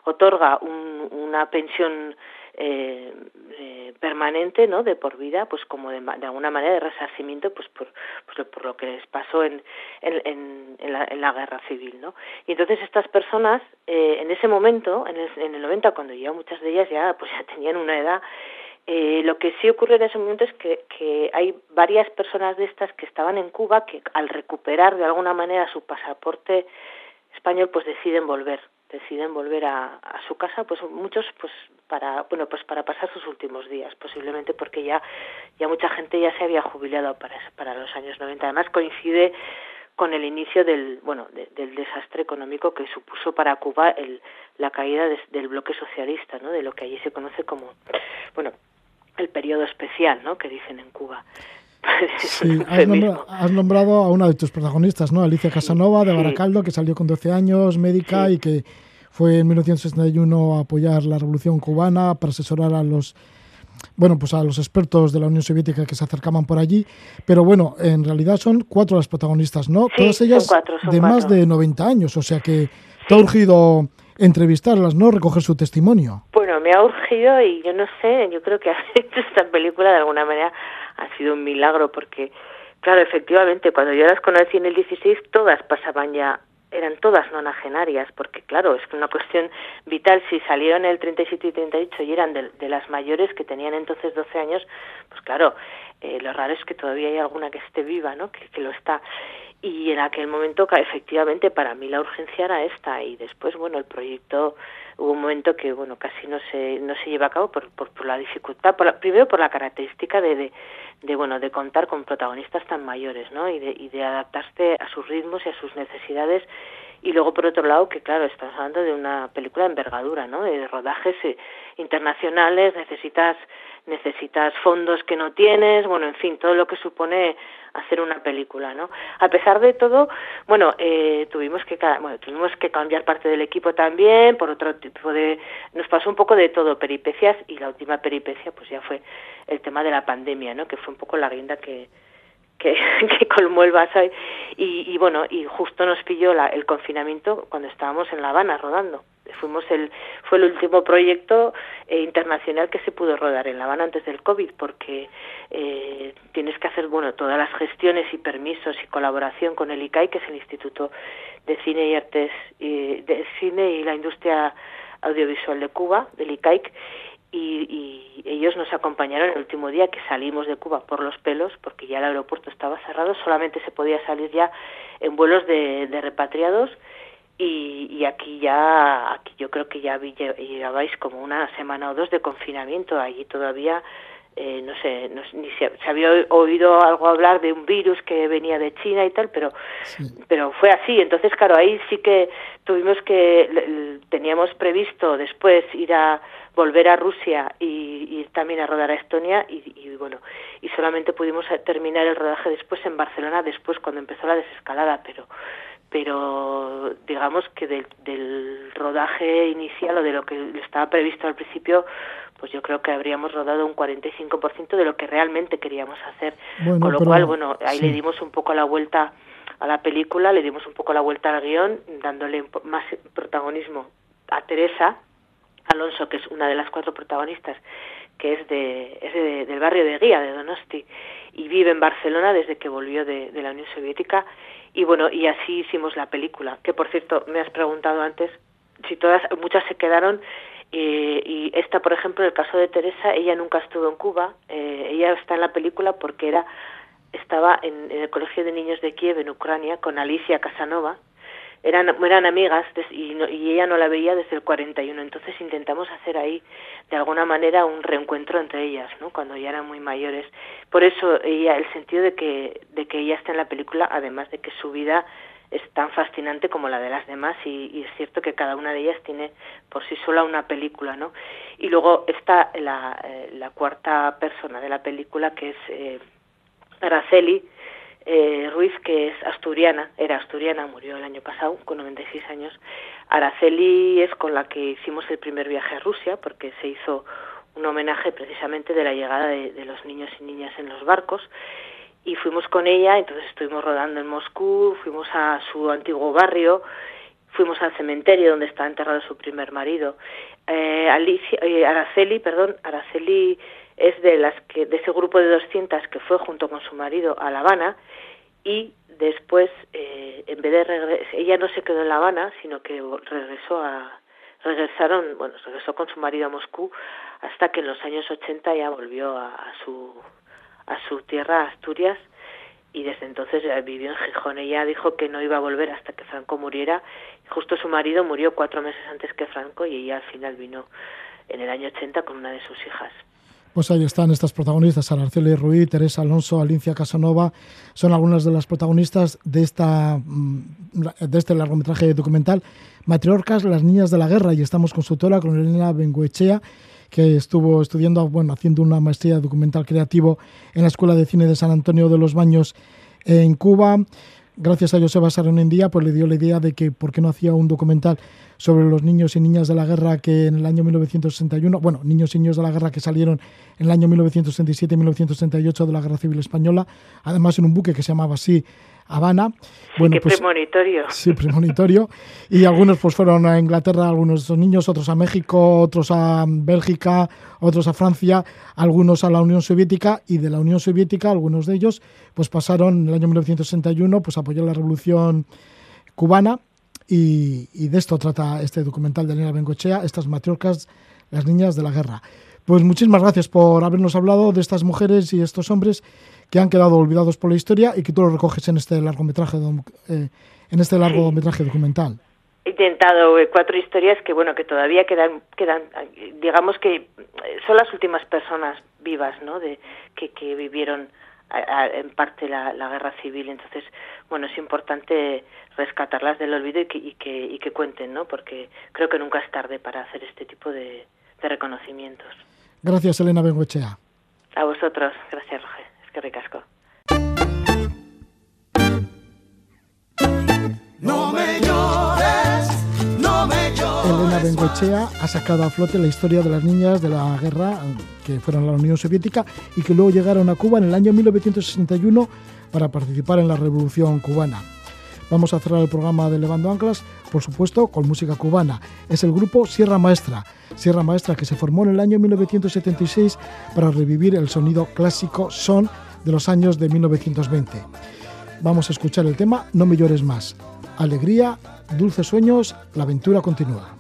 otorga un, una pensión eh, eh, permanente, ¿no? De por vida, pues como de, alguna manera de resarcimiento, pues por, pues por lo que les pasó en, en, en, la, en la guerra civil, ¿no? Y entonces estas personas, eh, en ese momento, en el, en el 90, cuando ya muchas de ellas ya, pues ya tenían una edad, eh, lo que sí ocurre en ese momento es que, que hay varias personas de estas que estaban en Cuba que al recuperar de alguna manera su pasaporte español, pues deciden volver deciden volver a, a, su casa pues muchos pues para bueno pues para pasar sus últimos días posiblemente porque ya ya mucha gente ya se había jubilado para para los años 90 además coincide con el inicio del bueno de, del desastre económico que supuso para Cuba el, la caída de, del bloque socialista no de lo que allí se conoce como bueno el periodo especial no que dicen en Cuba Sí, has, nombrado, has, nombrado, a una de tus protagonistas, ¿no? Alicia Casanova, de Baracaldo, que salió con 12 años, médica, sí. y que fue en 1961 a apoyar la revolución cubana para asesorar a los bueno, pues a los expertos de la Unión Soviética que se acercaban por allí, pero bueno, en realidad son cuatro las protagonistas, ¿no? Sí, Todas ellas son cuatro, son de cuatro. más de 90 años, o sea que te ha urgido entrevistarlas, ¿no? Recoger su testimonio. Bueno, me ha urgido y yo no sé, yo creo que esta película de alguna manera ha sido un milagro porque, claro, efectivamente, cuando yo las conocí en el 16, todas pasaban ya eran todas nonagenarias, porque claro, es una cuestión vital. Si salieron el 37 y 38 y eran de, de las mayores que tenían entonces 12 años, pues claro, eh, lo raro es que todavía hay alguna que esté viva, ¿no? Que, que lo está. Y en aquel momento, efectivamente, para mí la urgencia era esta. Y después, bueno, el proyecto hubo un momento que, bueno, casi no se no se lleva a cabo por, por, por la dificultad, por la, primero por la característica de, de, de, bueno, de contar con protagonistas tan mayores, ¿no? Y de, y de adaptarse a sus ritmos y a sus necesidades y luego por otro lado que claro estamos hablando de una película de envergadura no de rodajes eh, internacionales necesitas necesitas fondos que no tienes bueno en fin todo lo que supone hacer una película no a pesar de todo bueno eh, tuvimos que bueno tuvimos que cambiar parte del equipo también por otro tipo de nos pasó un poco de todo peripecias y la última peripecia pues ya fue el tema de la pandemia no que fue un poco la guinda que que, que colmó el vaso y, y, bueno y justo nos pilló la, el confinamiento cuando estábamos en La Habana rodando fuimos el fue el último proyecto eh, internacional que se pudo rodar en La Habana antes del covid porque eh, tienes que hacer bueno todas las gestiones y permisos y colaboración con el ICAI que es el Instituto de Cine y Artes y de Cine y la Industria Audiovisual de Cuba del ICAIC y, y, ellos nos acompañaron el último día que salimos de Cuba por los pelos, porque ya el aeropuerto estaba cerrado, solamente se podía salir ya en vuelos de, de repatriados y, y, aquí ya, aquí yo creo que ya llevabais como una semana o dos de confinamiento, allí todavía eh, no sé, no, ni se, se, había oído algo hablar de un virus que venía de China y tal, pero sí. pero fue así. Entonces, claro, ahí sí que tuvimos que teníamos previsto después ir a volver a Rusia y ir también a rodar a Estonia y, y bueno y solamente pudimos terminar el rodaje después en Barcelona después cuando empezó la desescalada, pero pero digamos que del, del rodaje inicial o de lo que estaba previsto al principio pues yo creo que habríamos rodado un 45% de lo que realmente queríamos hacer. Bueno, Con lo pero, cual, bueno, ahí sí. le dimos un poco la vuelta a la película, le dimos un poco la vuelta al guion, dándole más protagonismo a Teresa Alonso, que es una de las cuatro protagonistas, que es, de, es de, del barrio de Guía, de Donosti, y vive en Barcelona desde que volvió de, la Unión Soviética. Y bueno, y así hicimos la película, que por cierto, me has preguntado antes si todas, muchas se quedaron eh, y esta, por ejemplo, en el caso de Teresa, ella nunca estuvo en Cuba. Eh, ella está en la película porque era estaba en, el Colegio de Niños de Kiev, en Ucrania, con Alicia Casanova. Eran, eran amigas y, no, y ella no la veía desde el 41. Entonces intentamos hacer ahí, de alguna manera, un reencuentro entre ellas, ¿no? cuando ya eran muy mayores. Por eso ella, el sentido de que, de que ella está en la película, además de que su vida es tan fascinante como la de las demás y, es cierto que cada una de ellas tiene por sí sola una película, ¿no? Y luego está la, eh, la cuarta persona de la película que es eh, Araceli eh, Ruiz, que es asturiana, era asturiana, murió el año pasado con 96 años. Araceli es con la que hicimos el primer viaje a Rusia porque se hizo un homenaje precisamente de la llegada de, los niños y niñas en los barcos y fuimos con ella, entonces estuvimos rodando en Moscú, fuimos a su antiguo barrio fuimos al cementerio donde está enterrado su primer marido. Eh, Alicia, eh, Araceli, perdón, Araceli es de las que de ese grupo de 200 que fue junto con su marido a La Habana y después eh, en vez de regresar, ella no se quedó en La Habana, sino que regresó a regresaron, bueno, regresó con su marido a Moscú hasta que en los años 80 ya volvió a, su a su tierra, Asturias, y desde entonces vivió en Gijón. Ella dijo que no iba a volver hasta que Franco muriera. Justo su marido murió cuatro meses antes que Franco y ella al final vino en el año 80 con una de sus hijas. Pues ahí están estas protagonistas, Araceli Ruiz, Teresa Alonso, Alicia Casanova, son algunas de las protagonistas de, esta, mm, de este largometraje documental, Matriorcas, las niñas de la guerra, y estamos con su autora, con Elena Benguechea, que estuvo estudiando, bueno, haciendo una maestría documental creativo en la Escuela de Cine de San Antonio de los Baños en Cuba. Gracias a Joseba día pues le dio la idea de que por qué no hacía un documental sobre los niños y niñas de la guerra que en el año 1961, bueno, niños y niños de la guerra que salieron en el año 1967 y 1968 de la Guerra Civil Española, además en un buque que se llamaba así Habana. Bueno, Qué pues, premonitorio. Sí, premonitorio. y algunos pues fueron a Inglaterra, algunos de esos niños, otros a México, otros a Bélgica, otros a Francia, algunos a la Unión Soviética y de la Unión Soviética, algunos de ellos, pues pasaron en el año 1961 pues a apoyar la revolución cubana y, y, de esto trata este documental de Elena Bengochea, estas matriorcas, las niñas de la guerra. Pues muchísimas gracias por habernos hablado de estas mujeres y estos hombres que han quedado olvidados por la historia y que tú lo recoges en este largometraje, eh, en este largometraje documental. He intentado eh, cuatro historias que bueno que todavía quedan quedan digamos que eh, son las últimas personas vivas no de que, que vivieron en parte la, guerra civil. Entonces bueno es importante rescatarlas del olvido y que, y que y que cuenten no porque creo que nunca es tarde para hacer este tipo de, de reconocimientos. Gracias Elena Bengochea a vosotros. Gracias Roger que ricasco. No me llores, no me llores. Elena Bengoechea ha sacado a flote la historia de las niñas de la guerra que fueron a la Unión Soviética y que luego llegaron a Cuba en el año 1961 para participar en la Revolución Cubana. Vamos a cerrar el programa de Levando Anclas, por supuesto, con música cubana. Es el grupo Sierra Maestra. Sierra Maestra que se formó en el año 1976 para revivir el sonido clásico son de los años de 1920. Vamos a escuchar el tema No me llores más. Alegría, dulces sueños, la aventura continúa.